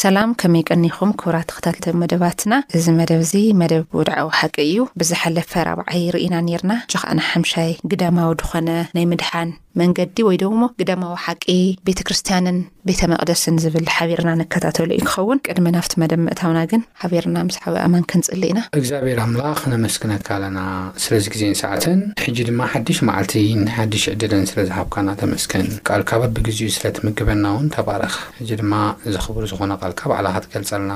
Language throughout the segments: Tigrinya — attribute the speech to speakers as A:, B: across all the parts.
A: ሰላም ከመይ ቀኒኹም ክብራት ተኸታተልቲ መደባትና እዚ መደብ እዚ መደብ ውድዓዊ ሓቂ እዩ ብዝሓለፈ ራብዓይ ርኢና ኔርና ጂ ከኣ ንሓምሻይ ግዳማዊ ድኾነ ናይ ምድሓን መንገዲ ወይ ደሞ ግዳማዊ ሓቂ ቤተ ክርስትያንን ቤተ መቅደስን ዝብል ሓቢርና ንከታተሎ እዩ ክኸውን ቅድሚ ናብቲ መደብ ምእታውና ግን ሓቢርና ምስ ሓው ኣማን ክንጽሊ ኢና።
B: እግዚኣብሔር ኣምላኽ ነመስግነካ ኣለና ስለዚ ግዜን ሰዓትን ሕጂ ድማ ሓድሽ መዓልቲን ሓድሽ ዕድልን ስለ ዝሃብካና ተመስገን ቃልካ በብግዚኡ ስለ ትምግበና ውን ተባረኽ ሕጂ ድማ እዚ ክቡር ዝኾነ ቃልካ ባዕልኻ ትገልጸልና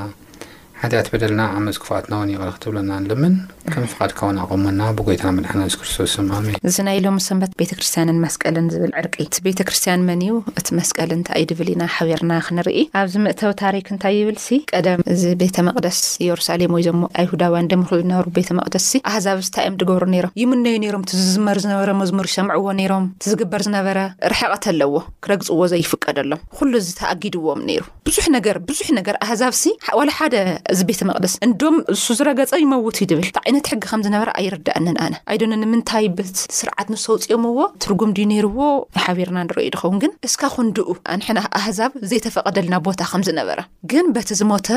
B: ሓጢኣት በደልና ዓመጽ ክፍኣትና ውን ይቅረ ክትብለና ንልምን ከም ፍቃድካ ውን ኣቁመና ብጎይታና መድሓና የሱስ ክርስቶስ ስም ኣሜን።
A: እዚ ናይ ሎሚ ሰንበት ቤተ ክርስትያንን መስቀልን ዝብል ዕርቂ እቲ ቤተ ክርስትያን መን እዩ እቲ መስቀል እንታይ እዩ ድብል ኢና ሓቢርና ክንርኢ ኣብዚ ምእተዊ ታሪክ እንታይ ይብል ሲ ቀደም እዚ ቤተ መቅደስ የሩሳሌም ወይ ዞሞ ኣይሁዳውያን ደምርኹ ዝነበሩ ቤተ መቅደስ ሲ ኣህዛብስ እንታይ እዮም ድገብሩ ነይሮም ይምነዩ ነይሮም እቲ ዝዝመር ዝነበረ መዝሙር ይሰምዕዎ ነይሮም እቲ ዝግበር ዝነበረ ርሕቀት ኣለዎ ክረግጽዎ ዘይፍቀደሎም ኩሉ እዚ ተኣጊድዎም ነይሩ ብዙሕ ነገር ብዙሕ ነገር ኣህዛብሲ ዋላ ሓደ እዚ ቤተ መቅደስ እንዶም እሱ ዝረገጸ ይመውት እዩ ድብል እንታይ ዓይነት ሕጊ ከም ዝነበረ ኣይርዳእንን ኣነ ኣይዶነ ንምንታይ ብት ስርዓት ንሱ ኣውጽኦምዎ ትርጉም ድዩ ነይርዎ ሓቢርና ንረእዩ ድኸውን ግን እስካ ክንድኡ ኣንሕና ኣህዛብ ዘይተፈቀደልና ቦታ ከም ዝነበረ ግን በቲ ዝሞተ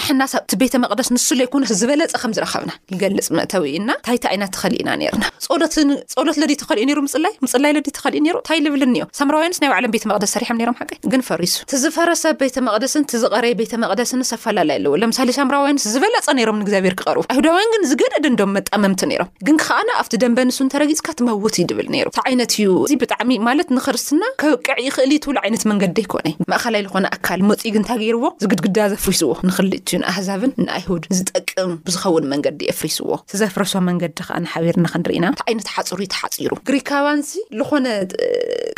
A: ኣሕና ሳብቲ ቤተ መቅደስ ንሱ ለይኮነ ዝበለጸ ከም ዝረከብና ንገልጽ መእተዊ እና ታይ ታይ ኢና ተኸሊእና ነርና ጾሎት ጾሎት ለዲ ተኸሊኡ ነሩ ምጽላይ ምጽላይ ለዲ ተኸሊኡ ነሩ ታይ ልብልን እዮ ሳምራውያንስ ናይ ባዕሎም ቤተ መቅደስ ሰሪሖም ነሮም ሓቂ ግን ፈሪሱ ትዝፈረሰ ቤተ መቅደስን ትዝቀረየ ቤተ መቅደስን ሰፈላለይ ኣለዎ ለምሳሌ ሳምራውያንስ ዝበለጸ ነሮም ንእግዚኣብሔር ክቀርቡ ኣይሁዳውያን ግን ዝገደደ እንዶም መጣመምቲ ነሮም ግን ከዓና ኣብቲ ደንበ ንሱ እንተረጊጽካ ትመውት እዩ ድብል ነሩ ታ ዓይነት እዩ እዚ ብጣዕሚ ማለት ንክርስትና ከብቅዕ ይኽእል ትብሉ ዓይነት መንገዲ ኣይኮነ ማእኸላይ ዝኾነ ኣካል መፅኡ ግን እንታይ ገይርዎ ዝግድግዳ ዘፍሪስዎ ንክልቲኡ ንኣህዛብን ንኣይሁድ ዝጠቅም ብዝኸውን መንገዲ የፍሪስዎ። እቲ ዘፍረሶ መንገዲ ከኣ ንሓቢርና ክንርኢ ኢና። እንታይ ዓይነት ሓጹር እዩ ተሓጺሩ? ግሪካውያንሲ ልኾነ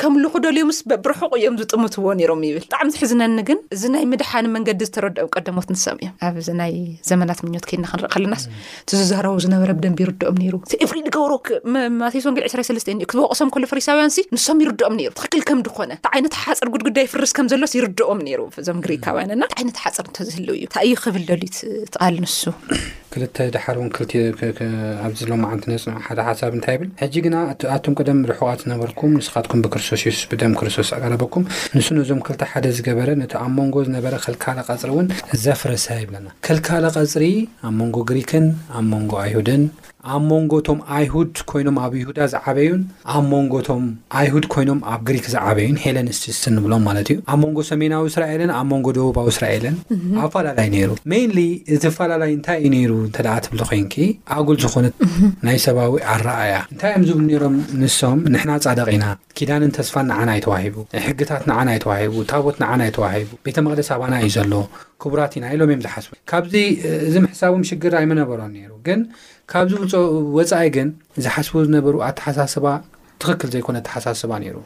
A: ከምልኹ ደልዮምስ በብርሑቑ እዮም ዝጥምትዎ ነይሮም ይብል። ብጣዕሚ ዘሕዝነኒ ግን እዚ ናይ ምድሓን መንገዲ ዝተረድኦም ቀደሞት ንሶም እዮም። ኣብዚ ናይ ዘመናት ምኞት ከይድና ክንርኢ ከለናስ እቲ ዝዛረቦ ዝነበረ ብደንቢ ይርድኦም ነይሩ። እቲ ኤፍሪ ዝገበሮ ማቴዎስ ወንጌል 23 እንዲዩ ክትወቕሶም ከሎ ፈሪሳውያንሲ ንሶም ይርድኦም ነይሩ ትኽክል ከም ድኾነ እንታይ ዓይነት ሓጽር ጉድግዳ ይፍርስ ከም ዘሎስ ይርድኦም ነይሩ እዞም ግሪካውያን እና እንታይ ዓይነት ሓጽር እንተዝህልው እዩ እንታይ እዩ ክብል ደልዩ ቃል ንሱ።
B: ክልተ ደሓር እውን ክልቲኡ ኣብዚ ሎማዓንቲ ነጽንዖ ሓደ ሓሳብ እንታይ ይብል ሕጂ ግና እቲ ኣቱም ቅደም ርሑቓት ዝነበርኩም ንስኻትኩም ብክርስቶስ የሱስ ብደም ክርስቶስ ኣቀረበኩም ንሱ ነዞም ክልተ ሓደ ዝገበረ ነቲ ኣብ መንጎ ዝነበረ ከልካለ ቀጽሪ እውን ዘፍረሰ ይብለና ከልካለ ቀጽሪ ኣብ መንጎ ግሪክን ኣብ መንጎ ኣይሁድን ኣብ መንጎ እቶም ኣይሁድ ኰይኖም ኣብ ይሁዳ ዝዓበዩን ኣብ መንጎ እቶም ኣይሁድ ኰይኖም ኣብ ግሪክ ዝዓበዩን፣ ሄለኒስቲስት እንብሎም ማለት እዩ፣ ኣብ መንጎ ሰሜናዊ እስራኤልን ኣብ መንጎ ደቡባዊ እስራኤልን ኣፋላላይ ነይሩ። ሜይንሊ እዚ ኣፋላላይ እንታይ እዩ ነይሩ እንተ ደኣ ትብሊ ዄንኪ፣ ኣጉል ዝዀነ ናይ ሰባዊ ኣረኣእያ። እንታይ እዮም ዝብሉ ነይሮም ንሶም፣ ንሕና ጻድቕ ኢና፣ ኪዳንን ተስፋን ንዓና እዩ ተዋሂቡ፣ ሕግታት ንዓና እዩ ተዋሂቡ፣ ታቦት ንዓና እዩ ተዋሂቡ፣ ቤተ መቕደስ ኣባና እዩ ዘሎ፣ ክቡራት ኢና ኢሎም እዮም ዝሓስቡ። ካብዚ እዚ ምሕሳቦም ሽግር ኣይምነበሮን ነይሩ። ግን ካብዚ ወፃኢ ግን ዝሓስቡ ዝነበሩ ኣተሓሳስባ ትኽክል ዘይኮነ ኣተሓሳስባ ነይሩ።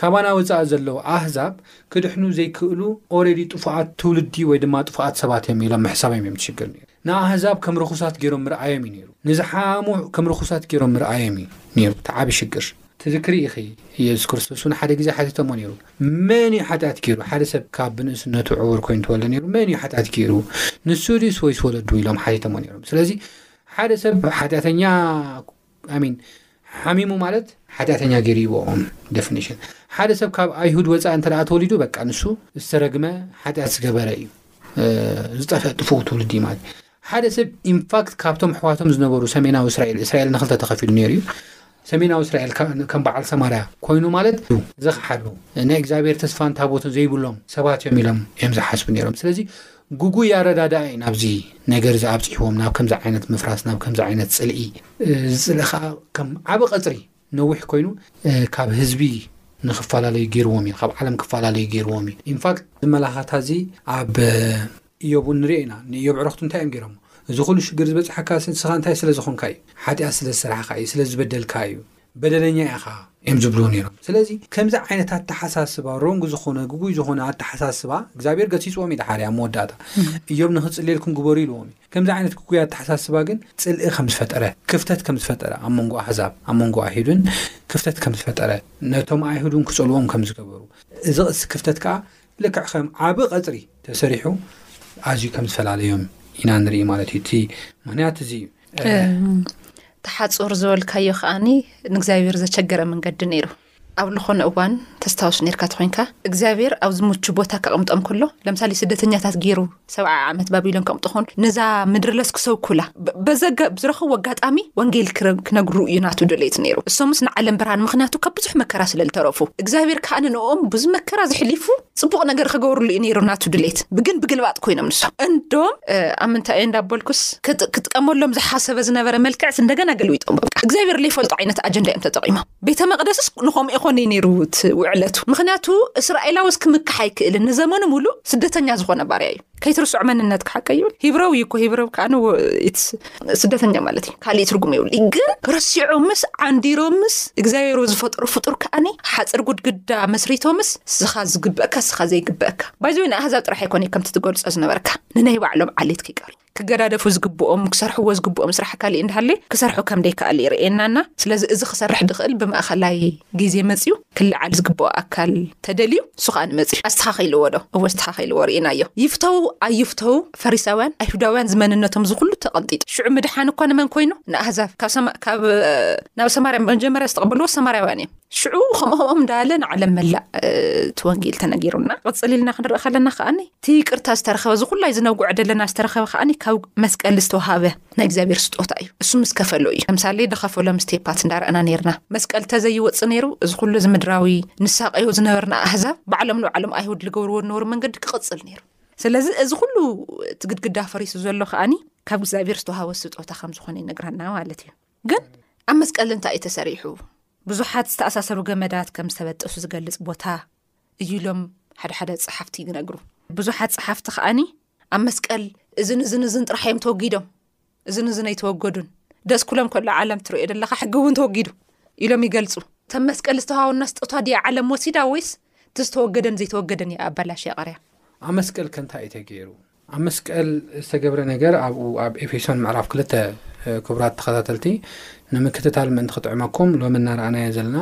B: ካባና ወፃኢ ዘለዉ ኣህዛብ ክድሕኑ ዘይክእሉ ኦሬዲ ጥፉኣት ትውልዲ ወይ ድማ ጥፉኣት ሰባት እዮም ኢሎም ምሕሳቦም እዮም ትሽግር ነይሩ። ንኣህዛብ ከም ርኹሳት ገይሮም ምርኣዮም እዩ ነይሩ። ንዝሓሙ ከም ርኹሳት ገይሮም ምርኣዮም እዩ ነይሩ እቲ ዓብዪ ሽግር። ትዝክሪ ኢኺ ኢየሱስ ክርስቶስ ውን ሓደ ግዜ ሓቲቶሞ ኔሩ መን እዩ ሓጢኣት ጌሩ ሓደ ሰብ ካብ ብንእስነቱ ዕውር ኮይኑ ተወልደ ኔሩ መን እዩ ሓጢኣት ጌሩ ንሱ ድዩስ ወይስ ወለዱ ኢሎም ሓቲቶሞ ኔሮም ስለዚ ሓደ ሰብ ሓጢኣተኛ ኣሚን ሓሚሙ ማለት ሓጢኣተኛ ጌሩ ይዎ ደፊኒሽን ሓደ ሰብ ካብ ኣይሁድ ወፃኢ እንተ ተወሊዱ በቃ ንሱ ዝተረግመ ሓጢኣት ዝገበረ እዩ ዝጠፍአ ጥፉኡ ትውልዲ ማለት ሓደ ሰብ ኢንፋክት ካብቶም ኣሕዋቶም ዝነበሩ ሰሜናዊ እስራኤል እስራኤል ንክልተ ተኸፊሉ ነይሩ እዩ ሰሜናዊ እስራኤል ከም በዓል ሰማርያ ኮይኑ ማለት ዘኽሓዱ ናይ እግዚኣብሔር ተስፋን ታቦትን ዘይብሎም ሰባት እዮም ኢሎም እዮም ዝሓስቡ ነይሮም ስለዚ ጉጉይ ኣረዳድኣ እዩ ናብዚ ነገር እዚ ኣብፂሕዎም ናብ ከምዚ ዓይነት ምፍራስ ናብ ከምዚ ዓይነት ፅልኢ ዝፅልእ ከዓ ከም ዓብ ቐፅሪ ነዊሕ ኮይኑ ካብ ህዝቢ ንክፈላለዩ ጌርዎም እዩ ካብ ዓለም ክፈላለዩ ጌርዎም እዩ ኢንፋክት እዚ መላኻታ እዚ ኣብ እዮብ እውን ንሪኦ ኢና ንእዮብ ዕረኽቱ እንታይ እዮም ጌሮሞ እዚ ኩሉ ሽግር ዝበፅሐካ ንስኻ እንታይ ስለ ዝኾንካ እዩ ሓጢኣት ስለ ዝሰራሕኻ እዩ ስለ ዝበደልካ እዩ በደለኛ ኢኻ እዮም ዝብልዎ ነይሮም ስለዚ ከምዚ ዓይነት ኣተሓሳስባ ሮንግ ዝኾነ ግጉይ ዝኾነ ኣተሓሳስባ እግዚኣብሔር ገሲፅዎም እዩ ድሓር ኣብ መወዳእታ እዮብ ንክፅልየልኩም ግበሩ ኢልዎም እዩ ከምዚ ዓይነት ግጉይ ኣተሓሳስባ ግን ጽልኢ ከም ዝፈጠረ፣ ክፍተት ከም ዝፈጠረ፣ ኣብ መንጎ ኣህዛብ፣ ኣብ መንጎ ኣይሁድን ክፍተት ከም ዝፈጠረ፣ ነቶም ኣይሁድ እውን ክጸልዎም ከም ዝገበሩ፣ እዚ ቅስ ክፍተት ከኣ ልክዕ ከም ዓቢ ቀጽሪ ተሰሪሑ ኣዝዩ ከም ዝፈላለዮም ኢና ንርኢ ማለት እዩ። እቲ ምክንያት እዚ እዩ።
A: እቲ ሓጹር ዝበልካዮ ከኣ ንእግዚኣብሄር ዘቸገረ መንገዲ ነይሩ። ኣብ ልኾነ እዋን ተስታውስ ኔርካ ተኾይንካ እግዚኣብሔር ኣብዚ ሙቹ ቦታ ከቕምጦም ከሎ ለምሳሌ ስደተኛታት ገይሩ ሰብዓ ዓመት ባቢሎን ከቕምጦኾን ነዛ ምድርለስ ክሰብኩላ በዘገ ብዝረኸቡ ኣጋጣሚ ወንጌል ክነግሩ እዩ ናቱ ድሌት ነይሩ እሶምስ ንዓለም ብርሃን ምክንያቱ ካብ ብዙሕ መከራ ስለልተረፉ እግዚኣብሔር ከዓ ንኦም ብዙ መከራ ዝሕሊፉ ፅቡቕ ነገር ክገብርሉ እዩ ነይሩ ናቱ ድሌት ብግን ብግልባጥ ኮይኖም ንሶም እንዶም ኣብ ምንታይ እየ እንዳበልኩስ ክጥቀመሎም ዝሓሰበ ዝነበረ መልክዕስ እንደገና ገልዊጦም እግዚኣብሔር ለይፈልጡ ዓይነት ኣጀንዳ እዮም ተጠቂሞም ቤተ መቕደስስ ንኸምኡ ኣይኮን እዩ ነይሩ እቲ ውዕለቱ። ምኽንያቱ እስራኤላውስ ክምካሕ ኣይክእልን፣ ንዘመኑ ምሉእ ስደተኛ ዝኾነ ባርያ እዩ። ከይትርስዑ መንነትካ ሓቀይ ይብል። ሂብረው እዩ እኮ ሂብረው ከዓ ስደተኛ ማለት እዩ፣ ካሊእ ትርጉም የብሉ። ግን ረሲዖምስ ዓንዲሮምስ እግዚኣብሔር ዝፈጠሮ ፍጡር ከዓኒ ሓፅር ጉድግዳ መስሪቶምስ ስኻ ዝግበእካ ስኻ ዘይግበእካ ባይዘወይ ንኣህዛብ ጥራሕ ኣይኮነ ከምቲ ትገልፆ ዝነበርካ ንናይ ባዕሎም ዓሌት ከይቀር ክገዳደፉ ዝግብኦም ክሰርሕዎ ዝግብኦም ስራሕ ካሊእ እንዳሃለየ ክሰርሑ ከም ደይከኣል የርእየና እና ስለዚ እዚ ክሰርሕ ድኽእል ብማእኸላይ ግዜ መፅዩ ክለዓል ዝግብኦ ኣካል ተደልዩ ንሱ ከዓ ንመፅዩ ኣስተኻኺልዎ ዶ እወ ኣስተኻኺልዎ ርኢናዮ ይፍተው ኣይፍተው ፈሪሳውያን ኣይሁዳውያን ዝመንነቶም ዝኹሉ ተቐንጢጡ ሽዑ ምድሓን እኳ ንመን ኮይኑ ንኣህዛብ ካብ ሰማ ካብ ናብ ሰማርያ መጀመርያ ዝተቐበልዎ ሰማርያውያን እዮም ሽዑ ከምኡ ከምኦም እንዳለ ንዓለም መላእ እቲ ወንጌል ተነጊሩና ቅፅል ኢልና ክንርኢ ከለና ከዓኒ እቲ ይቅርታ ዝተረኸበ እዚ ኩላይ ዝነጉዐ ደለና ዝተረኸበ ከዓኒ ካብ መስቀል ዝተዋሃበ ናይ እግዚኣብሔር ስጦታ እዩ እሱ ምስ ከፈሎ እዩ ለምሳሌ ዝኸፈሎ ምስ ቴፓት እንዳረእና ነርና መስቀል ተዘይወፅእ ነይሩ እዚ ኩሉ እዚ ምድራዊ ንሳቀዮ ዝነበርና ኣህዛብ ባዕሎም ንባዕሎም ኣይሁድ ዝገብርዎ ዝነበሩ መንገዲ ክቕፅል ነይሩ ስለዚ እዚ ኩሉ እቲ ግድግዳ ፈሪሱ ዘሎ ከዓኒ ካብ እግዚኣብሔር ዝተዋሃበ ስጦታ ከም ዝኾነ ይነግረና ማለት እዩ ግን ኣብ መስቀል እንታይ እዩ ተሰሪሑ ብዙሓት ዝተኣሳሰሩ ገመዳት ከም ዝተበጠሱ ዝገልፅ ቦታ እዩ ኢሎም ሓደሓደ ፀሓፍቲ ይነግሩ ብዙሓት ፀሓፍቲ ከዓኒ ኣብ መስቀል እዚ ንዝንዝን ጥራሕ እዮም ተወጊዶም እዚ ንዝን ኣይተወገዱን ደስ ኩሎም ከሎ ዓለም ትሪኦ ዘለካ ሕጊ እውን ተወጊዱ ኢሎም ይገልፁ ተመስቀል ዝተዋውና ስጦታ ድያ ዓለም ወሲዳ ወይስ እቲ ዝተወገደን ዘይተወገደን እያ ኣባላሽያ ቀርያ።
B: ኣብ መስቀል ከ እንታይ እዩ ተገይሩ? ኣብ መስቀል ዝተገብረ ነገር ኣብኡ ኣብ ኤፌሶን ምዕራፍ ክልተ ክቡራት ተኸታተልቲ ንምክትታል ምእንቲ ክጥዕመኩም ሎሚ እናረኣናዮ ዘለና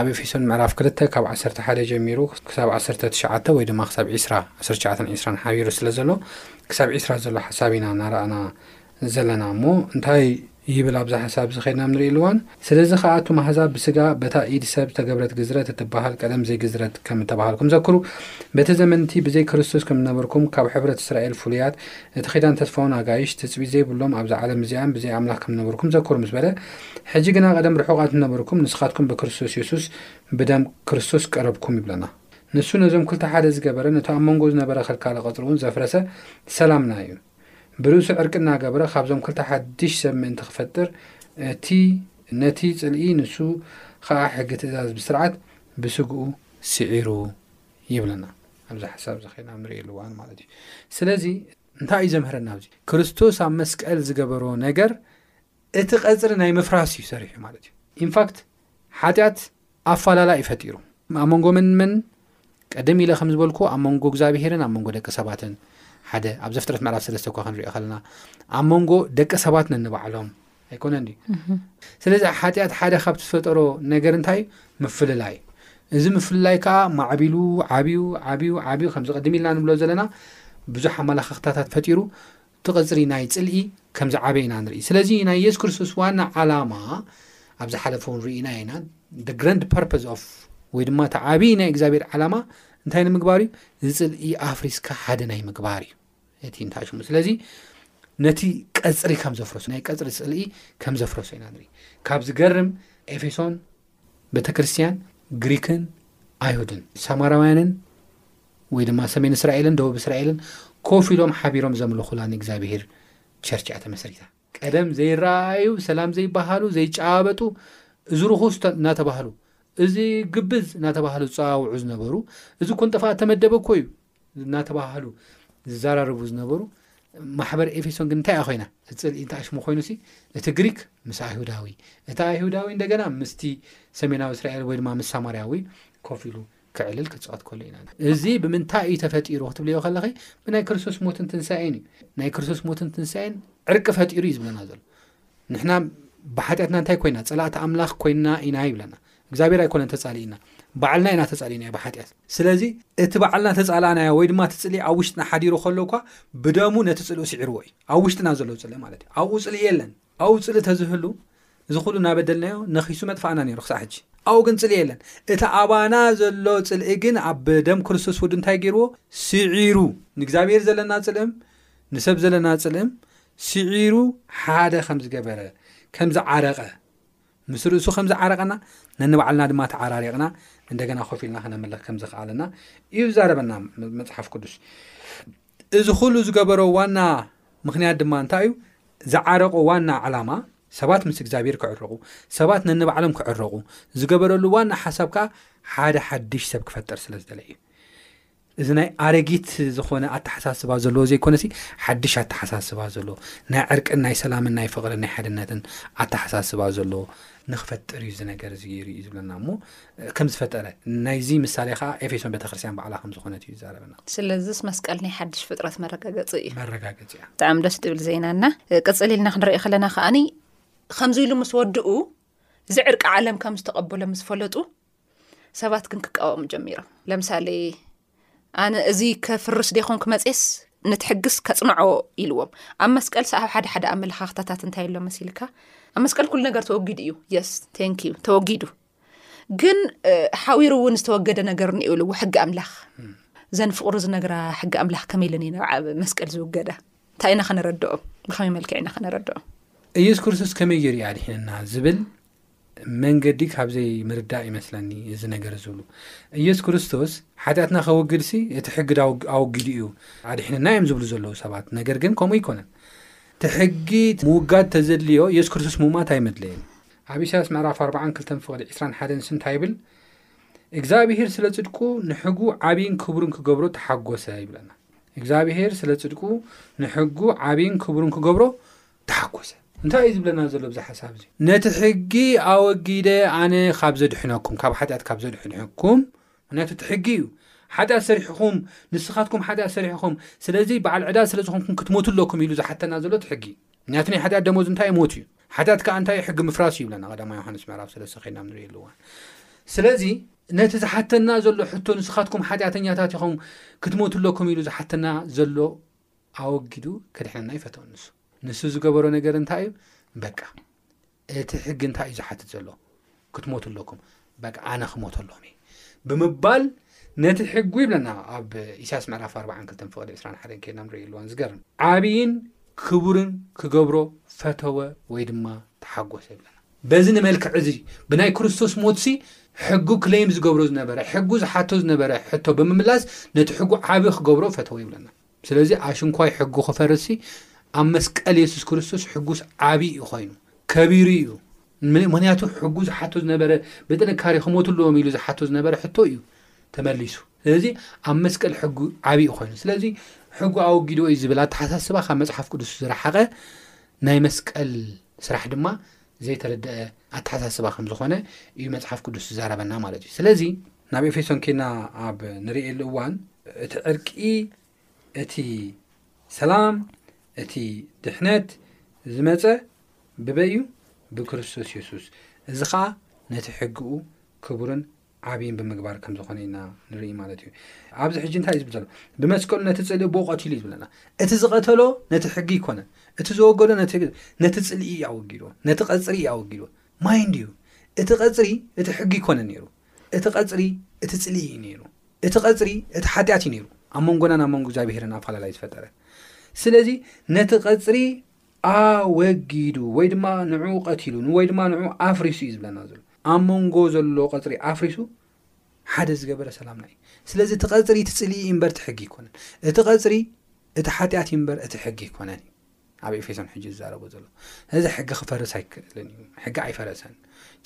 B: ኣብ ኤፌሶን ምዕራፍ ክልተ ካብ ዓሰርተ ሓደ ጀሚሩ ክሳብ ዓሰርተ ትሽዓተ ወይ ድማ ክሳብ ዒስራ ዓሰርተ ትሽዓተን ዒስራን ሓቢሩ ስለ ዘሎ ክሳብ ዒስራ ዘሎ ሓሳብ ኢና እናረኣና ዘለና እሞ እንታይ ይብል ኣብዛ ሓሳብ እዚ ከድና ኣብ ንሪኤሉ እዋን ስለዚ ከኣ ኣቱም ኣህዛብ ብስጋ በታ ኢድ ሰብ ዝተገብረት ግዝረት እትበሃል ቀደም ዘይግዝረት ከም እተባሃልኩም ዘክሩ በቲ ዘመን እቲ ብዘይ ክርስቶስ ከም ዝነበርኩም ካብ ሕብረት እስራኤል ፍሉያት እቲ ኪዳን ተስፋውን ኣጋይሽ ትጽቢት ዘይብሎም ኣብዛ ዓለም እዚኣን ብዘይ ኣምላኽ ከም ዝነበርኩም ዘክሩ ምስ በለ ሕጂ ግና ቀደም ርሑቓት ዝነበርኩም ንስኻትኩም ብክርስቶስ የሱስ ብደም ክርስቶስ ቀረብኩም ይብለና ንሱ ነዞም ክልተ ሓደ ዝገበረ ነቲ ኣብ መንጎ ዝነበረ ከልካሊ ቀጽሪ እውን ዘፍረሰ ሰላምና እዩ። ብርእሱ ዕርቂ እናገበረ ካብዞም ክልተ ሓድሽ ሰብ ምእንቲ ክፈጥር እቲ ነቲ ጽልኢ ንሱ ኸኣ ሕጊ ትእዛዝ ብስርዓት ብስግኡ ስዒሩ ይብለና ኣብዚ ሓሳብ እዚ ኸይና ንርእየሉ እዋን ማለት እዩ ስለዚ እንታይ እዩ ዘምህረና ኣብዚ ክርስቶስ ኣብ መስቀል ዝገበሮ ነገር እቲ ቐጽሪ ናይ ምፍራስ እዩ ሰሪሑ ማለት እዩ ኢንፋክት ሓጢኣት ኣፋላላይ ፈጢሩ። ኣብ መንጎ መን መን? ቀደም ኢለ ከም ዝበልኩዎ ኣብ መንጎ እግዝኣብሄርን ኣብ መንጎ ደቂ ሰባትን ሓደ ኣብ ዘፍጥረት ምዕራፍ ሰለስተ እኳ ክንሪኦ ከለና ኣብ መንጎ ደቂ ሰባት ነንባዕሎም ኣይኮነን ድዩ? ስለዚ ሓጢኣት ሓደ ካብቲ ዝፈጠሮ ነገር እንታይ እዩ? ምፍልላይ እዩ። እዚ ምፍልላይ ከዓ ማዕቢሉ ዓብዩ ዓብዩ ዓብዩ ከምዚ ቅድም ኢልና ንብሎ ዘለና ብዙሕ ኣመላኽኽታታት ፈጢሩ እቲ ቐጽሪ ናይ ጽልኢ ከም ዝዓበየ ኢና ንርኢ። ስለዚ ናይ የሱስ ክርስቶስ ዋና ዓላማ ኣብ ዝሓለፈ እውን ርኢናዮ ኢና the grand purpose of ወይ ድማ እቲ ዓብዪ ናይ እግዚኣብሔር ዓላማ እንታይ ንምግባር እዩ ዝጽልኢ ኣፍሪስካ ሓደ ናይ ምግባር እዩ እቲ እንታይ ሽሙ ስለዚ ነቲ ቀጽሪ ከም ዘፍረሶ ናይ ቀጽሪ ጽልኢ ከም ዘፍረሶ ኢና ንርኢ ካብ ዝገርም ኤፌሶን ቤተ ክርስትያን ግሪክን ኣይሁድን ሰማራውያንን ወይ ድማ ሰሜን እስራኤልን ደቡብ እስራኤልን ኮፍ ኢሎም ሓቢሮም ዘምልኹላ ንእግዚኣብሄር ቸርች እያ ተመስሪታ። ቀደም ዘይረኣኣዩ ሰላም ዘይበሃሉ ዘይጨባበጡ እዚ ርኹስ ተ- እናተባህሉ እዚ ግብዝ እናተባህሉ ዝፀዋውዑ ዝነበሩ እዚ እኮ ንጥፍኣት ተመደበ እኮ እዩ እናተባህሉ ዝዘራረቡ ዝነበሩ ማሕበር ኤፌሶን ግን እንታይ እያ ኮይና ፅልኢ እንታይ ሽሙ ኮይኑ ሲ እቲ ግሪክ ምስ ኣይሁዳዊ እቲ ኣይሁዳዊ እንደገና ምስቲ ሰሜናዊ እስራኤል ወይ ድማ ምስ ሳማርያዊ ኮፍ ኢሉ ክዕልል ክጽዖት ከሎ ኢና እዚ ብምንታይ እዩ ተፈጢሩ ክትብልዮ ከለኺ ብናይ ክርስቶስ ሞትን ትንሳኤን እዩ ናይ ክርስቶስ ሞትን ትንሳኤን ዕርቂ ፈጢሩ እዩ ዝብለና ዘሎ ንሕና ብሓጢኣትና እንታይ ኮይና ፀላእቲ ኣምላኽ ኮይና ኢና ይብለና እግዚኣብሔር ኣይኮነን ተፃሊእና ባዕልና ኢና ተፃሊእና ብሓጢኣት ስለዚ እቲ ባዕልና ተፃላእናዮ ወይ ድማ እቲ ፅልኢ ኣብ ውሽጥና ሓዲሩ ከሎ እኳ ብደሙ ነቲ ፅልኡ ስዒርዎ እዩ ኣብ ውሽጥና ዘሎ ፅልኢ ማለት እዩ ኣብኡ ፅልኢ የለን ኣብኡ ፅልኢ ተዝህሉ እዚ ኩሉ ናበደልናዮ ነኺሱ መጥፋእና ነይሩ ክሳዕ ሕጂ ኣብኡ ግን ጽልኢ የለን እቲ ኣባና ዘሎ ጽልኢ ግን ኣብ ደም ክርስቶስ ወዱ እንታይ ገይርዎ ስዒሩ ንእግዚኣብሔር ዘለና ጽልእም ንሰብ ዘለና ጽልእም ስዒሩ ሓደ ከም ዝገበረ ከም ዝዓረቀ ምስ ርእሱ ከም ዝዓረቀና ነንባዕልና ድማ ተዓራሪቕና እንደገና ኮፍ ኢልና ክነምልኽ ከም ዘኽኣለና እዩ ዝዛረበና መጽሓፍ ቅዱስ እዚ ኹሉ ዝገበሮ ዋና ምኽንያት ድማ እንታይ እዩ? ዝዓረቆ ዋና ዕላማ ሰባት ምስ እግዚኣብሔር ክዕረቁ፣ ሰባት ነንባዕሎም ክዕረቁ፣ ዝገበረሉ ዋና ሓሳብ ከኣ ሓደ ሓድሽ ሰብ ክፈጥር ስለ ዝደለየ እዩ። እዚ ናይ ኣረጊት ዝኾነ ኣተሓሳስባ ዘለዎ ዘይኮነሲ ሓድሽ ኣተሓሳስባ ዘለዎ ናይ ዕርቅን ናይ ሰላምን ናይ ፍቕርን ናይ ሓድነትን ኣተሓሳስባ ዘለዎ ንክፈጥር እዩ እዚ ነገር እዚ ገይሩ እዩ ዝብለና እሞ ከም ዝፈጠረ ናይዚ ምሳሌ ከዓ ኤፌሶን ቤተክርስትያን ባዕላ ከም ዝኾነት እዩ ይዛረበና
A: ስለዚስ መስቀል ናይ ሓድሽ ፍጥረት መረጋገፂ እዩ
B: መረጋገፂ እያ
A: ብጣዕሚ ደስ ትብል ዜናና ቅፅል ኢልና ክንሪኦ ከለና ከዓኒ ከምዚ ኢሉ ምስ ወድኡ ዝዕርቂ ዓለም ከም ዝተቐበሎ ምስ ፈለጡ ሰባት ግን ክቃወሙ ጀሚሮም ለምሳሌ ኣነ እዚ ከፍርስ ዴኹን ክመፅስ ንትሕግስ ከፅንዖ ኢልዎም ኣብ መስቀል ሰ ኣብ ሓደ ሓደ ኣመለኻኽታታት እንታይ ኣሎ መሲልካ ኣብ መስቀል ኩሉ ነገር ተወጊዱ እዩ የስ ንኪዩ ተወጊዱ ግን ሓዊሩ እውን ዝተወገደ ነገር ኒ እብልዎ ሕጊ ኣምላኽ ዘን ፍቕሩ ዝነግራ ሕጊ ኣምላኽ ከመይ ኢለን እየን ኣብ መስቀል ዝውገዳ እንታይ ኢና ከነረድኦ ብከመይ መልክዕ ኢና ከነረድኦ
B: ኢየሱስ ክርስቶስ ከመይ ገይሩ እዩ ኣድሒነና ዝብል መንገዲ ካብዘይ ምርዳእ ይመስለኒ እዚ ነገር ዝብሉ ኢየሱስ ክርስቶስ ሓጢኣትና ከወግድ ሲ እቲ ሕጊ ድ ኣወጊዱ እዩ ኣድሒነና እዮም ዝብሉ ዘለዉ ሰባት ነገር ግን ከምኡ ኣይኮነን እቲ ሕጊ ምውጋድ ተዘድልዮ ኢየሱስ ክርስቶስ ምማት ኣይመድለየን ኣብ ኢሳያስ ምዕራፍ ኣርብዓን ክልተን ፍቕዲ ዕስራን ሓደን ስ እንታይ ይብል? እግዚኣብሄር ስለ ጽድቁ ንሕጉ ዓብይን ክቡርን ክገብሮ ተሓጎሰ ይብለና። እግዚኣብሄር ስለ ጽድቁ ንሕጉ ዓብይን ክቡርን ክገብሮ ተሓጎሰ። እንታይ እዩ ዝብለና ዘሎ ብዚ ሓሳብ እዚ? ነቲ ሕጊ ኣወጊደ ኣነ ካብ ዘድሕነኩም ካብ ሓጢኣት ካብ ዘድሕነኩም ምክንያቱ እቲ ሕጊ እዩ ሓጢኣት ሰሪሕኹም ንስኻትኩም ሓጢኣት ሰሪሕኹም ስለዚ በዓል ዕዳ ስለ ዝኾንኩም ክትሞቱ ኣለኩም ኢሉ ዝሓተና ዘሎ እቲ ሕጊ እዩ ምክንያቱ ናይ ሓጢኣት ደሞዝ እንታይ ሞት እዩ ሓጢኣት ከኣ እንታይ እዩ ሕጊ ምፍራስ እዩ ይብለና ቀዳማ ዮሃንስ ምዕራፍ ሰለስተ ከይና ንርእየሉ እዋን ስለዚ ነቲ ዝሓተና ዘሎ ሕቶ ንስኻትኩም ሓጢኣተኛታት ኢኹም ክትሞቱ ኣለኩም ኢሉ ዝሓተና ዘሎ ኣወጊዱ ክድሕነና ይፈተው ንሱ ንሱ ዝገበሮ ነገር እንታይ እዩ በቃ እቲ ሕጊ እንታይ እዩ ዝሓትት ዘሎ ክትሞቱ ኣለኩም በቃ ኣነ ክሞተሎም እየ ብምባል ነቲ ሕጉ ይብለና ኣብ ኢሳያስ ምዕራፍ 42 ፍቕዲ 21 ከድና ንርኢ ኣለዋን ዝገርም ዓብይን ክቡርን ክገብሮ ፈተወ ወይ ድማ ተሓጎሰ ይብለና በዚ ንመልክዕ እዚ ብናይ ክርስቶስ ሞትሲ ሕጉ ክለይም ዝገብሮ ዝነበረ ሕጉ ዝሓቶ ዝነበረ ሕቶ ብምምላስ ነቲ ሕጉ ዓብ ክገብሮ ፈተወ ይብለና ስለዚ ኣሽንኳይ ሕጉ ክፈርስሲ ኣብ መስቀል የሱስ ክርስቶስ ሕጉስ ዓብዪ እዩ ኮይኑ ከቢሩ እዩ ምክንያቱ ሕጉ ዝሓቶ ዝነበረ ብጥንካሬ ክሞቱ ኣለዎም ኢሉ ዝሓቶ ዝነበረ ሕቶ እዩ ተመሊሱ ስለዚ ኣብ መስቀል ሕጉ ዓብዪ ኮይኑ ስለዚ ሕጉ ኣወጊዶ እዩ ዝብል ኣተሓሳስባ ካብ መፅሓፍ ቅዱስ ዝረሓቐ ናይ መስቀል ስራሕ ድማ ዘይተረድአ ኣተሓሳስባ ከም ዝኾነ እዩ መፅሓፍ ቅዱስ ዝዛረበና ማለት እዩ ስለዚ ናብ ኤፌሶን ኪና ኣብ ንርእየሉ እዋን እቲ ዕርቂ እቲ ሰላም እቲ ድሕነት ዝመፀ ብበይ እዩ ብክርስቶስ የሱስ እዚ ከዓ ነቲ ሕግኡ ክቡርን ዓብይን ብምግባር ከም ዝኾነ ኢና ንርኢ ማለት እዩ ኣብዚ ሕጂ እንታይ እዩ ዝብል ዘሎ ብመስቀሉ ነቲ ፅልኢ ብኡ ቀቲሉ እዩ ዝብለና እቲ ዝቐተሎ ነቲ ሕጊ ይኮነ እቲ ዘወገዶ ነቲ ፅልኢ እዩ ኣወጊድዎ ነቲ ቀፅሪ እዩ ኣወጊድዎ ማይ እንድዩ እቲ ቀፅሪ እቲ ሕጊ ይኮነ ነይሩ እቲ ቐጽሪ እቲ ጽልኢ እዩ ነይሩ። እቲ ቐጽሪ እቲ ሓጢኣት እዩ ነይሩ፣ ኣብ መንጎናን ኣብ መንጎ እግዚኣብሔርን ኣፈላላይ ዝፈጠረ። ስለዚ ነቲ ቐጽሪ ኣወጊዱ ወይ ድማ ንዑ ቐቲሉ ወይ ድማ ንዑ ኣፍሪሱ እዩ ዝብለና ዘሎ። ኣብ መንጎ ዘሎ ቐጽሪ ኣፍሪሱ ሓደ ዝገበረ ሰላምና እዩ። ስለዚ እቲ ቐጽሪ እቲ ጽልኢ እምበር እቲ ሕጊ ኣይኮነን። እቲ ቐጽሪ እቲ ሓጢኣት እዩ እምበር እቲ ሕጊ ኣይኮነን። ኣብ ኤፌሶን ሕጂ ዝዛረቦ ዘሎ እዚ ሕጊ ክፈርስ ኣይክእልን እዩ ሕጊ ኣይፈረሰን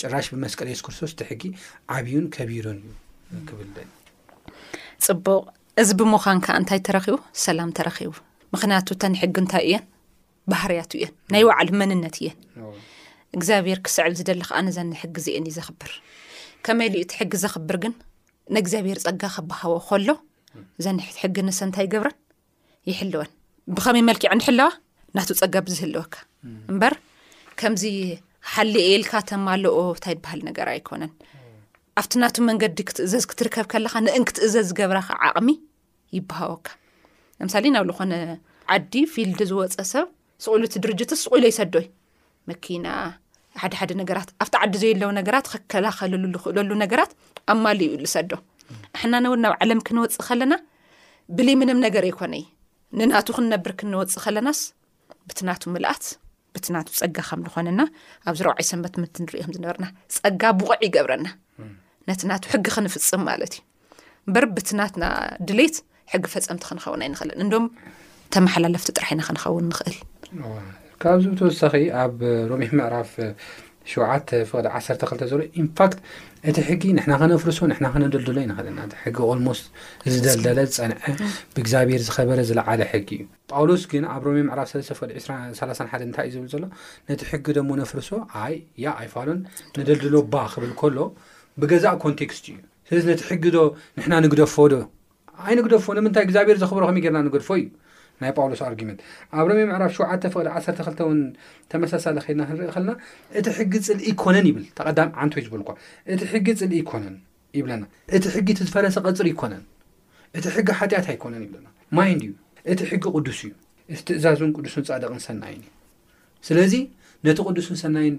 B: ጭራሽ ብመስቀል የሱስ ክርስቶስ እቲ ሕጊ ዓብዩን ከቢሩን እዩ ክብል
A: ደሊ ፅቡቅ እዚ ብምዃን ከዓ እንታይ ተረኪቡ ሰላም ተረኪቡ ምክንያቱ እተን ሕጊ እንታይ እየን ባህርያቱ እየን ናይ ባዕሉ መንነት እየን እግዚኣብሔር ክስዕብ ዝደሊ ከዓ ነዘኒ ሕጊ ዚኤን እዩ ዘኽብር ከመይ ልዩ እቲ ሕጊ ዘኽብር ግን ንእግዚኣብሔር ፀጋ ክበሃቦ ከሎ ዘንሕት ሕጊ ንሰ እንታይ ይገብረን ይሕልወን ብኸመይ መልክዕ ንሕለዋ ናቱ ፀገብ ዝህልወካ እምበር ከምዚ ሓሊ ኤልካ ተማልኦ እንታይ በሃል ነገር ኣይኮነን ኣብቲ ናቱ መንገዲ ክትእዘዝ ክትርከብ ከለካ ንእን ክትእዘዝ ዝገብራካ ዓቕሚ ይበሃወካ ለምሳሌ ናብ ዝኾነ ዓዲ ፊልድ ዝወፀ ሰብ ስቑኢሉ እቲ ድርጅትስ ስቑኢሎ ይሰዶዩ መኪና ሓደ ሓደ ነገራት ኣብቲ ዓዲ ዘየለዉ ነገራት ክከላኸልሉ ዝኽእለሉ ነገራት ኣማል ዩ ዝሰዶ ኣሕና ነውን ናብ ዓለም ክንወፅእ ከለና ብሊ ምንም ነገር ኣይኮነይ ንናቱ ክንነብር ክንወፅእ ከለናስ ብትናቱ ምልኣት ብትናቱ ፀጋ ከም ዝኾነና ኣብ ዝረባዓይ ሰንበት ምትንሪኦ ም ዝነበርና ፀጋ ብቑዕ ይገብረና ነቲ ናቱ ሕጊ ክንፍፅም ማለት እዩ እምበር ብትናትና ድሌት ሕጊ ፈፀምቲ ክንኸውን ኣይንኽእልን እንዶም ተመሓላለፍቲ ጥራሕ ኢና ክንኸውን ንኽእል
B: ካብዚ ብተወሳኺ ኣብ ሮሚሕ ምዕራፍ ሸውዓተ ፍቕዲ ዓሰርተ ክልተ ዘሎ ኢንፋክት እቲ ሕጊ ንሕና ከነፍርሶ ንሕና ክነደልድሎ ይንኽእልና ሕጊ ኦልሞስ ዝደልደለ ዝፀንዐ ብእግዚኣብሔር ዝኸበረ ዝለዓለ ሕጊ እዩ ጳውሎስ ግን ኣብ ሮሜ ምዕራፍ ሰለስተ ፍቕዲ ዕስራሰላሳን ሓደ እንታይ እዩ ዝብል ዘሎ ነቲ ሕጊ ደሞ ነፍርሶ ኣይ ያ ኣይፋሉን ንደልድሎ ባ ክብል ከሎ ብገዛእ ኮንቴክስት እዩ ስለዚ ነቲ ሕጊ ዶ ንሕና ንግደፎ ዶ ኣይንግደፎ ንምንታይ እግዚኣብሔር ዘኽብሮ ከመይ ጌርና ንገድፎ እዩ ናይ ጳውሎስ ኣርጊመንት ኣብ ሮሜ ምዕራፍ ሸውዓተ ፍቕዲ ዓሰርተ ክልተ እውን ተመሳሳሊ ከይድና ክንርኢ ከለና እቲ ሕጊ ጽልኢ ይኮነን ይብል ተቐዳም ዓንቶ እዩ ዝበልኳ እቲ ሕጊ ጽልኢ ይኮነን ይብለና እቲ ሕጊ እቲ ዝፈረሰ ቀጽሪ ይኮነን እቲ ሕጊ ሓጢኣት ኣይኮነን ይብለና ማይ እንድዩ እቲ ሕጊ ቅዱስ እዩ እቲ ትእዛዙን ቅዱስን ጻድቕን ሰናይን እዩ ስለዚ ነቲ ቅዱስን ሰናይን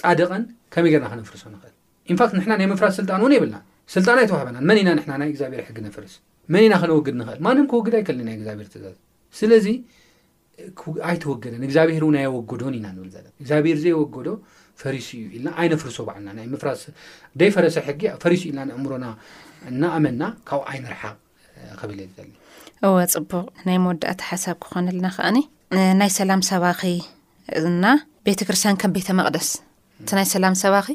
B: ጻድቕን ከመይ ጌርና ከነፍርሶ ንኽእል ኢንፋክት ንሕና ናይ ምፍራስ ስልጣን ውን የብልናን ስልጣን ኣይተዋህበናን መን ኢና ንሕና ናይ እግዚኣብሔር ሕጊ ነፍርስ መን ኢና ከነወግድ ንኽእል ማንም ክወግድ ኣይከልን ናይ እግዚኣብሔር ትእዛዝ ስለዚ ኣይተወገደን እግዚኣብሔር እውን ኣየወገዶን ኢና ንብል ዘለና እግዚኣብሔር ዘየወገዶ ፈሪሱ እዩ ኢልና ኣይነፍርሶ ባዕልና ናይ ምፍራስ ደይፈረሰ ሕጊ ፈሪሱ ኢልና ንእምሮና እናኣመና ካብኡ ኣይንርሓቕ ክብል እየ ዝደሊ
A: እወ ፅቡቕ ናይ መወዳእቲ ሓሳብ ክኾነልና ከዓኒ ናይ ሰላም ሰባኺ እና ቤተ ክርስትያን ከም ቤተ መቅደስ እቲ ናይ ሰላም ሰባኺ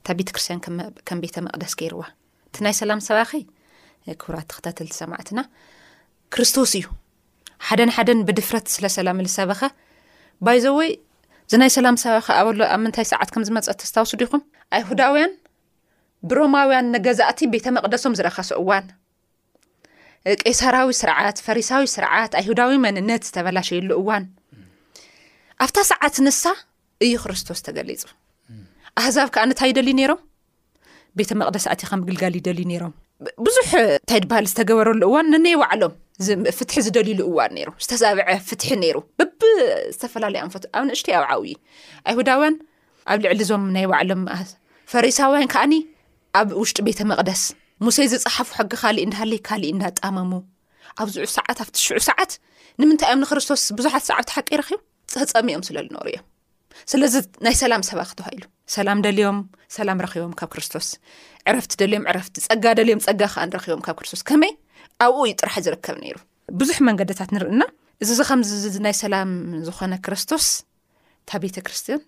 A: እታ ቤተ ክርስትያን ከም ቤተ መቅደስ ገይርዋ እቲ ናይ ሰላም ሰባኺ ክብራት ተኸታተልቲ ሰማዕትና ክርስቶስ እዩ ሓደን ሓደን ብድፍረት ስለ ሰላም ዝሰበኸ ባይዘወይ እዚ ናይ ሰላም ሰበኸ ኣበሎ ኣብ ምንታይ ሰዓት ከም ዝመፀ ተስታውሱ ዲኹም ኣይሁዳውያን ብሮማውያን ንገዛእቲ ቤተ መቅደሶም ዝረከሱ እዋን ቄሳራዊ ስርዓት ፈሪሳዊ ስርዓት ኣይሁዳዊ መንነት ዝተበላሸየሉ እዋን ኣብታ ሰዓት ንሳ እዩ ክርስቶስ ተገሊጹ ኣህዛብ ከዓ ንታይ ይደልዩ ነይሮም ቤተ መቅደስ ኣቲ ከም ግልጋል ይደልዩ ነይሮም ብዙሕ እንታይ ድበሃል ዝተገበረሉ እዋን ንነይ ባዕሎም ፍትሒ ዝደልሉ እዋን ነይሩ ዝተዛብዐ ፍትሒ ነይሩ ብብ ዝተፈላለዩ ኣንፈት ኣብ ንእሽተ ኣብ ዓው እዩ ኣይሁዳውያን ኣብ ልዕሊ እዞም ናይ ባዕሎም ፈሪሳውያን ከዓኒ ኣብ ውሽጢ ቤተ መቕደስ ሙሴ ዝጸሓፉ ሕጊ ካልእ እንዳሃለይ ካልእ እንዳጣመሙ ኣብዝዑ ሰዓት ኣብቲ ሽዑ ሰዓት ንምንታይ እዮም ንክርስቶስ ብዙሓት ሰዓብቲ ሓቂ ረኪቡ ፀፀሚኦም ስለ ዝነሩ እዮም ስለዚ ናይ ሰላም ሰባ ክተባሂሉ ሰላም ደልዮም ሰላም ረኪቦም ካብ ክርስቶስ ዕረፍቲ ደልዮም ዕረፍቲ ፀጋ ደልዮም ፀጋ ከዓ ንረኪቦም ካብ ክርስቶስ ከመይ ኣብኡ እዩ ጥራሕ ዝርከብ ነይሩ ብዙሕ መንገድታት ንርእና እዚ ዚ ከም ናይ ሰላም ዝኮነ ክርስቶስ እታ ቤተ ክርስትያን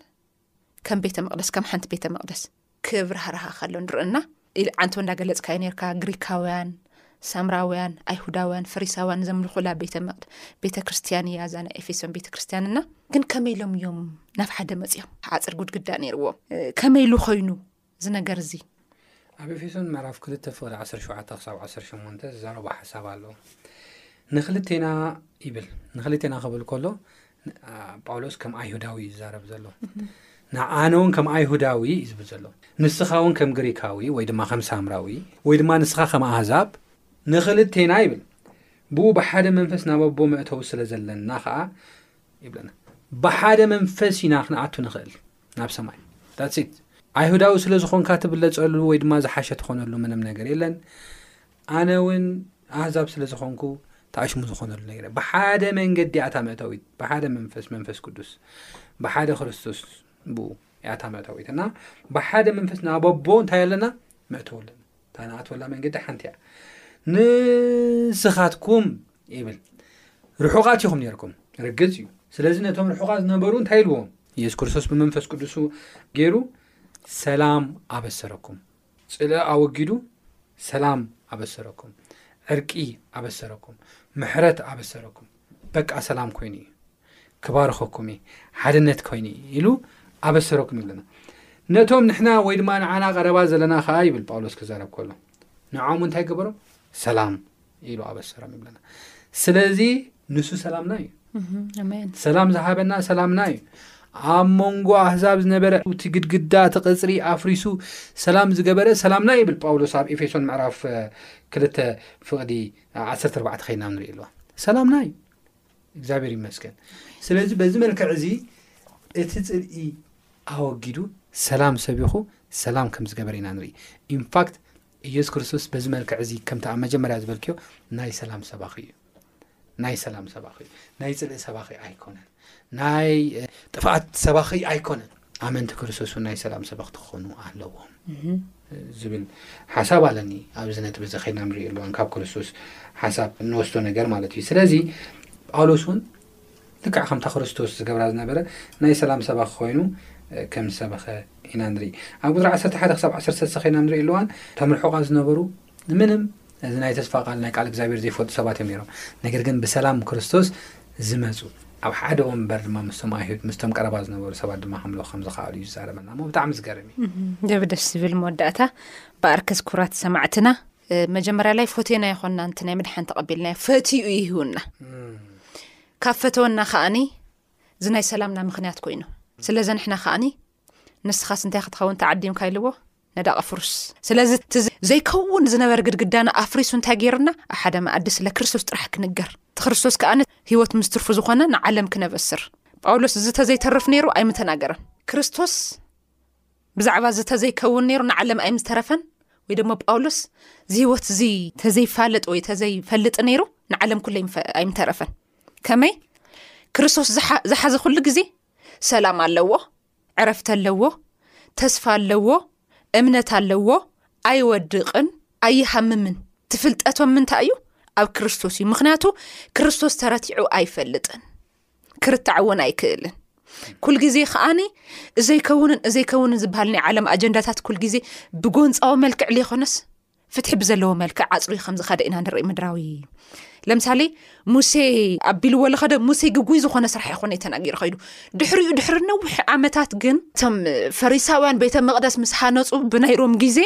A: ከም ቤተ መቅደስ ከም ሓንቲ ቤተ መቅደስ ክብራህርሃ ከሎ ንርእና ኢል ዓንቶ እንዳገለጽካዩ ነርካ ግሪካውያን ሳምራውያን ኣይሁዳውያን ፈሪሳውያን ዘምልኹላ ቤተ መቅድ ቤተ ክርስትያን እያ እዛ ናይ ኤፌሶን ቤተ ክርስትያን እና ግን ከመይ ኢሎም እዮም ናብ ሓደ መፅኦም ሓፅር ጉድግዳ ነይርዎ ከመይ ኢሉ ኮይኑ እዚ ነገር እዚ
B: ኣብ ኤፌሶን መራፍ ክልተ ፍቅሪ 1ሸ ክሳብ 18 ዝዘረቦ ሓሳብ ኣሎ ንክልቴና ይብል ንክልቴና ክብል ከሎ ጳውሎስ ከም ኣይሁዳዊ እዩ ዝዛረብ ዘሎ ንኣነ እውን ከም ኣይሁዳዊ እዩ ዝብል ዘሎ ንስኻ እውን ከም ግሪካዊ ወይ ድማ ከም ሳምራዊ ወይ ድማ ንስኻ ከም ኣህዛብ ንኽልቴና ይብል ብኡ ብሓደ መንፈስ ናብ ኣቦ መእተዊ ስለ ዘለና ከዓ ይብለና ብሓደ መንፈስ ኢና ክንኣቱ ንኽእል ናብ ሰማይ ዳትሲት ኣይሁዳዊ ስለ ዝኾንካ ትብለጸሉ ወይ ድማ ዝሓሸ ትኾነሉ ምንም ነገር የለን ኣነ እውን ኣህዛብ ስለ ዝኾንኩ ተኣሽሙ ዝኾነሉ ነገር ብሓደ መንገዲ ኣታ መእተዊት ብሓደ መንፈስ መንፈስ ቅዱስ ብሓደ ክርስቶስ ብኡ ያታ መእተዊት እና ብሓደ መንፈስ ናበቦ እንታይ ኣለና መእተወ ኣለና እታ ንኣትወላ መንገዲ ሓንቲ እያ ንስኻትኩም ይብል ርሑቓት ኢኹም ነርኩም ርግፅ እዩ ስለዚ ነቶም ርሑቓት ዝነበሩ እንታይ ኢልዎም የሱስ ክርስቶስ ብመንፈስ ቅዱሱ ገይሩ ሰላም ኣበሰረኩም ፅለ ኣወጊዱ ሰላም ኣበሰረኩም ዕርቂ ኣበሰረኩም ምሕረት ኣበሰረኩም በቃ ሰላም ኮይኑ እዩ ክባርኸኩም እዩ ሓድነት ኮይኑ እዩ ኢሉ ኣበሰረኩም ኣለና ነቶም ንሕና ወይ ድማ ንዓና ቀረባ ዘለና ከዓ ይብል ጳውሎስ ክዛረብ ከሎ ንዓም እንታይ ገበሮም ሰላም ኢሉ ኣበሰረም ይብለና ስለዚ ንሱ ሰላምና እዩ ሰላም ዝሃበና ሰላምና እዩ ኣብ መንጎ ኣህዛብ ዝነበረ እቲ ግድግዳ እቲ ቅፅሪ ኣፍሪሱ ሰላም ዝገበረ ሰላምና ይብል ጳውሎስ ኣብ ኤፌሶን ምዕራፍ ክልተ ፍቕዲ 14 ከይና ንርኢ ኣለዋ ሰላምና እዩ እግዚኣብሔር ይመስገን ስለዚ በዚ መልክዕ እዚ እቲ ፅልኢ ኣወጊዱ ሰላም ሰቢኹ ሰላም ከም ዝገበረ ኢና ንርኢ ኢንፋክት ኢየሱስ ክርስቶስ በዚ መልክዕ እዚ ከምቲ ኣብ መጀመርያ ዝበልክዮ ናይ ሰላም ሰባኺ እዩ ናይ ሰላም ሰባኺ እዩ ናይ ፅልኢ ሰባኺ ኣይኮነን ናይ ጥፍኣት ሰባኺ ኣይኮነን ኣመንቲ ክርስቶስ እውን ናይ ሰላም ሰባኽቲ ክኾኑ ኣለዎም ዝብል ሓሳብ ኣለኒ ኣብዚ ነጥቢ እዚ ከይና ንሪኦ ኣለዋን ካብ ክርስቶስ ሓሳብ ንወስዶ ነገር ማለት እዩ ስለዚ ጳውሎስ እውን ልክዕ ከምታ ክርስቶስ ዝገብራ ዝነበረ ናይ ሰላም ሰባኺ ኮይኑ ከም ዝሰበኸ ኢና ንርኢ ኣብ ቁፅሪ 11 ክሳብ 13 ኸይና ንርኢ ኣለዋን እቶም ርሑቓ ዝነበሩ ንምንም እዚ ናይ ተስፋ ቃል ናይ ቃል እግዚኣብሔር ዘይፈልጡ ሰባት እዮም ነይሮም ነገር ግን ብሰላም ክርስቶስ ዝመፁ ኣብ ሓደ ወንበር ድማ ምስቶም ኣይሁድ ምስቶም ቀረባ ዝነበሩ ሰባት ድማ ከምለ ከም ዝኸኣሉ እዩ ዝዛረበና እሞ ብጣዕሚ ዝገርም እዩ
A: ደብ ደስ ዝብል መወዳእታ ብኣርከስ ኩራት ሰማዕትና መጀመርያ ላይ ፎቴና ይኮና ንቲ ናይ ምድሓን ተቐቢልናዮ ፈትኡ ይህውና ካብ ፈተወና ከዓኒ እዚ ናይ ሰላምና ምክንያት ኮይኑ ስለዚ ንሕና ከዓኒ ንስኻስ እንታይ ክትኸውን ተዓዲምካ ኢልዎ ነዳ ቐፍሩስ ስለዚ እ ዘይከውን ዝነበረ ግድግዳና ኣፍሪሱ እንታይ ገይርና ኣብ ሓደ መኣዲ ስለ ክርስቶስ ጥራሕ ክንገር እቲ ክርስቶስ ከዓኒ ሂወት ምስ ትርፉ ዝኾነ ንዓለም ክነበስር ጳውሎስ ዝተዘይተርፍ ነይሩ ኣይምተናገረን ክርስቶስ ብዛዕባ እዚ ተዘይከውን ነይሩ ንዓለም ኣይምስተረፈን ወይ ደሞ ጳውሎስ ዝህይወት እዚ ተዘይፋለጥ ወይ ተዘይፈልጥ ነይሩ ንዓለም ኩለይ ኣይምተረፈን ከመይ ክርስቶስ ዝሓዘ ኩሉ ግዜ ሰላም ኣለዎ ዕረፍቲ ኣለዎ ተስፋ ኣለዎ እምነት ኣለዎ ኣይወድቕን ኣይሃምምን ትፍልጠቶም ምንታይ እዩ ኣብ ክርስቶስ እዩ ምክንያቱ ክርስቶስ ተረቲዑ ኣይፈልጥን ክርታዕ እውን ኣይክእልን ኩል ግዜ ከዓኒ እዘይከውንን እዘይከውንን ዝበሃል ናይ ዓለም ኣጀንዳታት ኩል ግዜ ብጎንፃዊ መልክዕ ዘይኮነስ ፍትሒ ብዘለዎ መልክዕ ዓፅሪ ከምዝኸደ ኢና ንርኢ ምድራዊ ለምሳሌ ሙሴ ኣቢልዎ ለኸደ ሙሴ ግጉይ ዝኾነ ስራሕ ይኮነ ተናጊሩ ከይዱ ድሕሪኡ ድሕሪ ነዊሕ ዓመታት ግን እቶም ፈሪሳውያን ቤተ መቅደስ ምስ ሃነፁ ብናይ ሮም ግዜ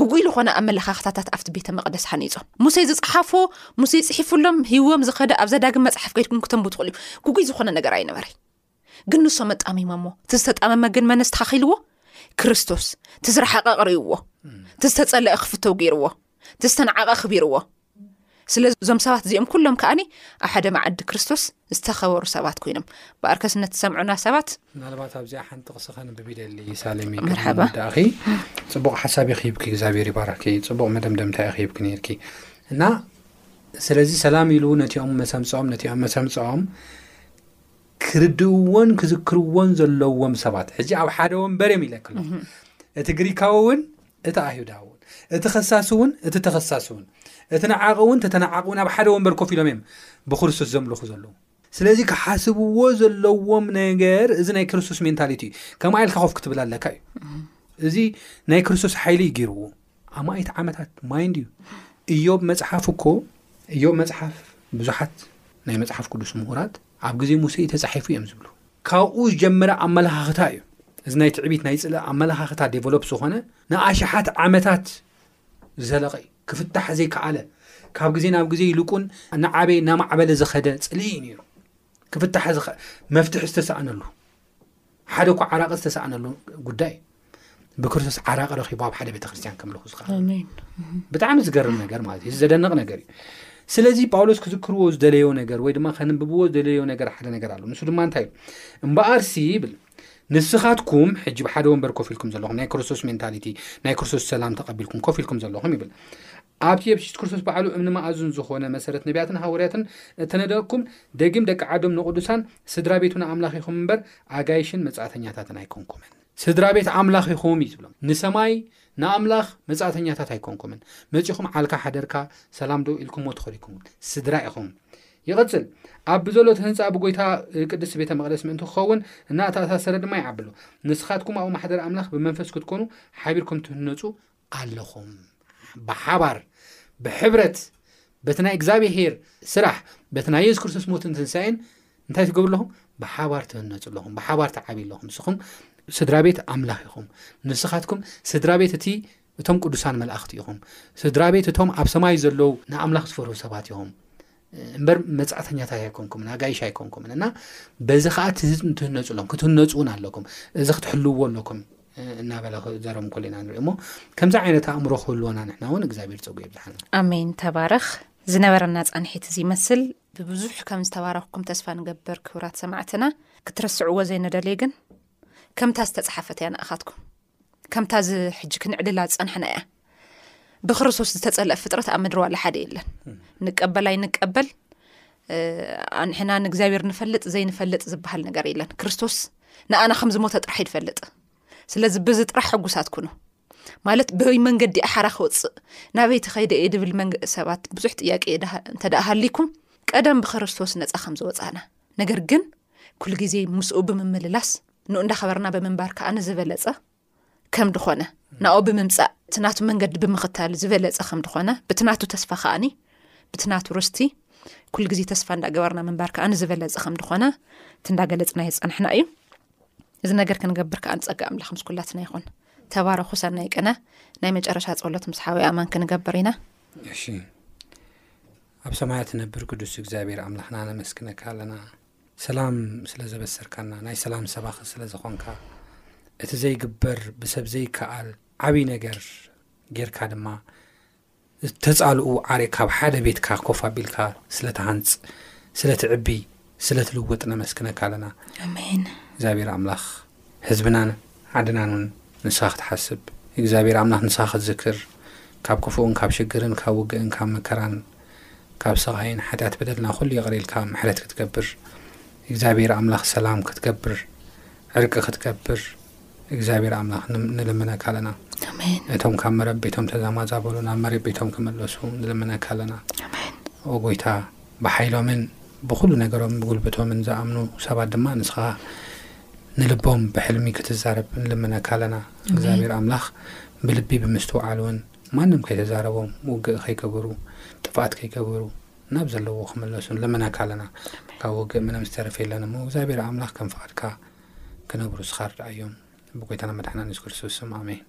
A: ግጉይ ልኾነ ኣመለኻኽታታት ኣብቲ ቤተ መቕደስ ሓኒፆም ሙሴ ዝፅሓፎ ሙሴ ፅሒፉሎም ሂዎም ዝኸደ ኣብዛ ዳግም መፅሓፍ ከይድኩም ክተንቡ ትኽእሉ እዩ ግጉይ ዝኾነ ነገር ኣይነበረ ግን ንሶም ኣጣሚሞሞ እቲ ዝተጣመመ ግን መን ኣስተኻኺልዎ ክርስቶስ ትዝረሓቐ ቕሪእዎ ትዝተፀለአ ክፍተው ገይርዎ ትዝተንዓቐ ክቢርዎ ስለ እዞም ሰባት እዚኦም ኩሎም ከዓኒ ኣብ ሓደ መዓዲ ክርስቶስ ዝተኸበሩ ሰባት ኮይኖም ብኣርከስነት ዝሰምዑና ሰባት
B: ናባት ኣብዚኣ ሓንቲ ክስኸንብብ
A: ይደሊ
B: ሳለሚመርሓባዳእኺ ፅቡቅ ሓሳብ ይክሂብኪ እግዚኣብሔር ይባራኪ ፅቡቅ መደምደምታ ይክሂብኪ ነርኪ እና ስለዚ ሰላም ኢሉ ነቲኦም መሰምፆኦም ነቲኦም መሰምፆኦም ክርድእዎን ክዝክርዎን ዘለዎም ሰባት ሕዚ ኣብ ሓደ ወንበር እዮም ኢለክሎ እቲ ግሪካዊ እውን እቲ ኣይሁዳውን እቲ ኸሳስውን እቲ ተኸሳስውን እቲ ነዓቕውን ተተነዓቕውን ኣብ ሓደ ወንበር ኮፍ ኢሎም እዮም ብክርስቶስ ዘምልኹ ዘለዉ ስለዚ ክሓስብዎ ዘለዎም ነገር እዚ ናይ ክርስቶስ ሜንታሊቲ እዩ ከምኣ ኢልካ ኮፍ ክትብል ኣለካ እዩ እዚ ናይ ክርስቶስ ሓይሊ እዩ ገይርዎ ኣማይት ዓመታት ማይንድ እዩ እዮብ መፅሓፍ እኮ እዮብ መፅሓፍ ብዙሓት ናይ መፅሓፍ ቅዱስ ምሁራት ኣብ ግዜ ሙሴ እዩ ተጻሒፉ እዮም ዝብሉ። ካብኡ ዝጀመረ ኣመለኻኽታ እዩ። እዚ ናይ ትዕቢት ናይ ጽልኢ ኣመለኻኽታ ዴቨሎፕ ዝኾነ ንኣሽሓት ዓመታት ዝዘለቐ እዩ። ክፍታሕ ዘይከኣለ ካብ ግዜ ናብ ግዜ ይልቁን እናዓበየ እናማዕበለ ዝኸደ ጽልኢ እዩ ነይሩ። ክፍታሕ መፍትሒ ዝተሰኣነሉ ሓደ እኳ ዓራቂ ዝተሰኣነሉ ጉዳይ እዩ ብክርስቶስ ዓራቂ ረኪቡ ኣብ ሓደ ቤተክርስትያን ከምልኹ ዝከ ብጣዕሚ ዝገርም ነገር ማለት እዩ ዘደንቕ ነገር እዩ ስለዚ ጳውሎስ ክዝክርዎ ዝደለዮ ነገር ወይ ድማ ከንብብዎ ዝደለዮ ነገር ሓደ ነገር ኣሎ ንሱ ድማ እንታይ እዩ እምበኣርሲ ይብል ንስኻትኩም ሕጂ ብሓደ ወንበር ኮፍ ኢልኩም ዘለኹም ናይ ክርስቶስ ሜንታሊቲ ናይ ክርስቶስ ሰላም ተቐቢልኩም ኮፍ ኢልኩም ዘለኹም ይብል ኣብቲ የብሲት ክርስቶስ ባዕሉ እምኒ መኣዝን ዝኾነ መሰረት ነብያትን ሃወርያትን እተነደቕኩም ደጊም ደቂ ዓዶም ንቕዱሳን ስድራ ቤቱ ንኣምላኽ ኢኹም እምበር ኣጋይሽን መጻእተኛታትን ኣይኮንኩምን። ስድራ ቤት ኣምላኽ ኢኹም እዩ ዝብሎም። ንሰማይ ንኣምላኽ መጻእተኛታት ኣይኮንኩምን። መጺኹም ዓልካ ሓደርካ ሰላም ደው ኢልኩሞ ትኸዱ ኢኹም። ስድራ ኢኹም። ይቕጽል ኣብ ብዘሎ እቲ ህንጻ ብጎይታ ቅድስት ቤተ መቕደስ ምእንቲ ክኸውን እናተኣሳሰረ ድማ ይዓቢ ኣሎ። ንስኻትኩም ኣብኡ ማሕደር ኣምላኽ ብመንፈስ ክትኮኑ ሓቢርኩም ትህነጹ ኣለኹም ብሓባር ብሕብረት በቲ ናይ እግዚኣብሄር ስራሕ በቲ ናይ የሱስ ክርስቶስ ሞትን ትንሳኤን እንታይ ትገብሩ ኣለኹም ብሓባር ትህነፁ ኣለኹም ብሓባር ተዓብዩ ኣለኹም ንስኹም ስድራ ቤት ኣምላኽ ኢኹም ንስኻትኩም ስድራ ቤት እቲ እቶም ቅዱሳን መላእኽቲ ኢኹም ስድራ ቤት እቶም ኣብ ሰማይ ዘለዉ ንኣምላኽ ዝፈርሁ ሰባት ኢኹም እምበር መጻእተኛታት ኣይኮንኩምን ኣጋይሽ ኣይኮንኩምን እና በዚ ከዓ ትህነፁሎም ክትህነፁ እውን ኣለኩም እዚ ክትሕልውዎ ኣለኩም እናበለ ዘረም ኮሌና ንሪኦ እሞ ከምዚ ዓይነት ኣእምሮ ክህልወና ንሕና እውን እግዚኣብሔር ፀጉ የብዝሓና
A: ኣሜን ተባረኽ ዝነበረና ፃንሒት እዚ ይመስል ብብዙሕ ከም ዝተባረኽኩም ተስፋ ንገብር ክብራት ሰማዕትና ክትረስዕዎ ዘይነደልየ ግን ከምታ ዝተፅሓፈት እያ ንኣኻትኩም ከምታ ዚ ሕጂ ክንዕልላ ዝፀናሕና እያ ብክርስቶስ ዝተፀልአ ፍጥረት ኣብ ምድሪ ዋላ ሓደ የለን ንቀበል ኣይንቀበል ኣንሕና ንእግዚኣብሔር ንፈልጥ ዘይንፈልጥ ዝበሃል ነገር የለን ክርስቶስ ንኣና ከም ዝሞተ ጥራሕ ይፈልጥ ስለዚ ብዚ ጥራሕ ሕጉሳት ኩኑ ማለት ብይ መንገዲ ኣሓራ ክወፅእ ናበይቲ ከይደ እየ ድብል መ ሰባት ብዙሕ ጥያቄ እንተደእሃሊኩም ቀደም ብክርስቶስ ነፃ ከም ዝወፃእና ነገር ግን ኩሉ ግዜ ምስኡ ብምምልላስ ንኡ እንዳኸበርና ብምንባር ከዓ ንዝበለፀ ከም ድኾነ ናኡ ብምምፃእ እቲ ናቱ መንገዲ ብምኽታል ዝበለፀ ከም ድኾነ ብቲ ናቱ ተስፋ ከዓኒ ብቲ ናቱ ርስቲ ኩሉ ግዜ ተስፋ እንዳገበርና ምንባር ከዓ ንዝበለፀ ከም ድኾነ እቲ እንዳገለፅና የፀናሕና እዩ እዚ ነገር ክንገብር ከዓ ንፀጋ ኣምላኽ ምስ ኩላትና ይኹን ተባረኹ ሰናይ ቅነ ናይ መጨረሻ ፀሎት ምስ ሓወ ኣማን ክንገብር ኢና
B: እሺ ኣብ ሰማያት ነብር ቅዱስ እግዚኣብሔር ኣምላኽና ነመስክነካ ኣለና ሰላም ስለ ዘበሰርካና ናይ ሰላም ሰባኺ ስለ ዝኾንካ እቲ ዘይግበር ብሰብ ዘይከኣል ዓብዪ ነገር ጌርካ ድማ ዝተፃልኡ ዓር ካብ ሓደ ቤትካ ኮፍ ኣቢልካ ስለ ትሃንፅ ስለ ትዕቢ ስለ ትልውጥ ነመስክነካ ኣለና እግዚኣብሔር ኣምላኽ ህዝብናን ዓድናን ውን ንሳ ክትሓስብ እግዚኣብሔር ኣምላክ ንሳ ክትዝክር ካብ ክፉእን ካብ ሽግርን ካብ ውግእን ካብ መከራን ካብ ስቃይን ሓጢኣት በደልና ኩሉ ይቅር ኢልካ ምሕረት ክትገብር እግዚኣብሔር ኣምላክ ሰላም ክትገብር ዕርቂ ክትገብር እግዚኣብሔር ኣምላክ ንልምነካ ኣለና እቶም ካብ መረብ ቤቶም ተዛማዛበሉ ናብ መረብ ቤቶም ክመለሱ ንልምነካ ኣለና ኦጎይታ ብሓይሎምን ብኹሉ ነገሮምን ብጉልብቶምን ዝኣምኑ ሰባት ድማ ንስኻ ንልቦም ብሕልሚ ክትዛረብ ንልምነካ ኣለና እግዚኣብሔር ኣምላኽ ብልቢ ብምስትውዓል እውን ማንም ከይተዛረቦም ውግእ ከይገበሩ ጥፍኣት ከይገበሩ ናብ ዘለዎ ክመለሱ ልምነካ ኣለና ካብ ውግእ ምንም ዝተረፈ የለን እሞ እግዚኣብሔር ኣምላኽ ከም ፍቓድካ ክነብሩ ስኻ ርድኣዮም ብጎይታና መድሓና ንስ ክርስቶስ ስም
A: ኣሜን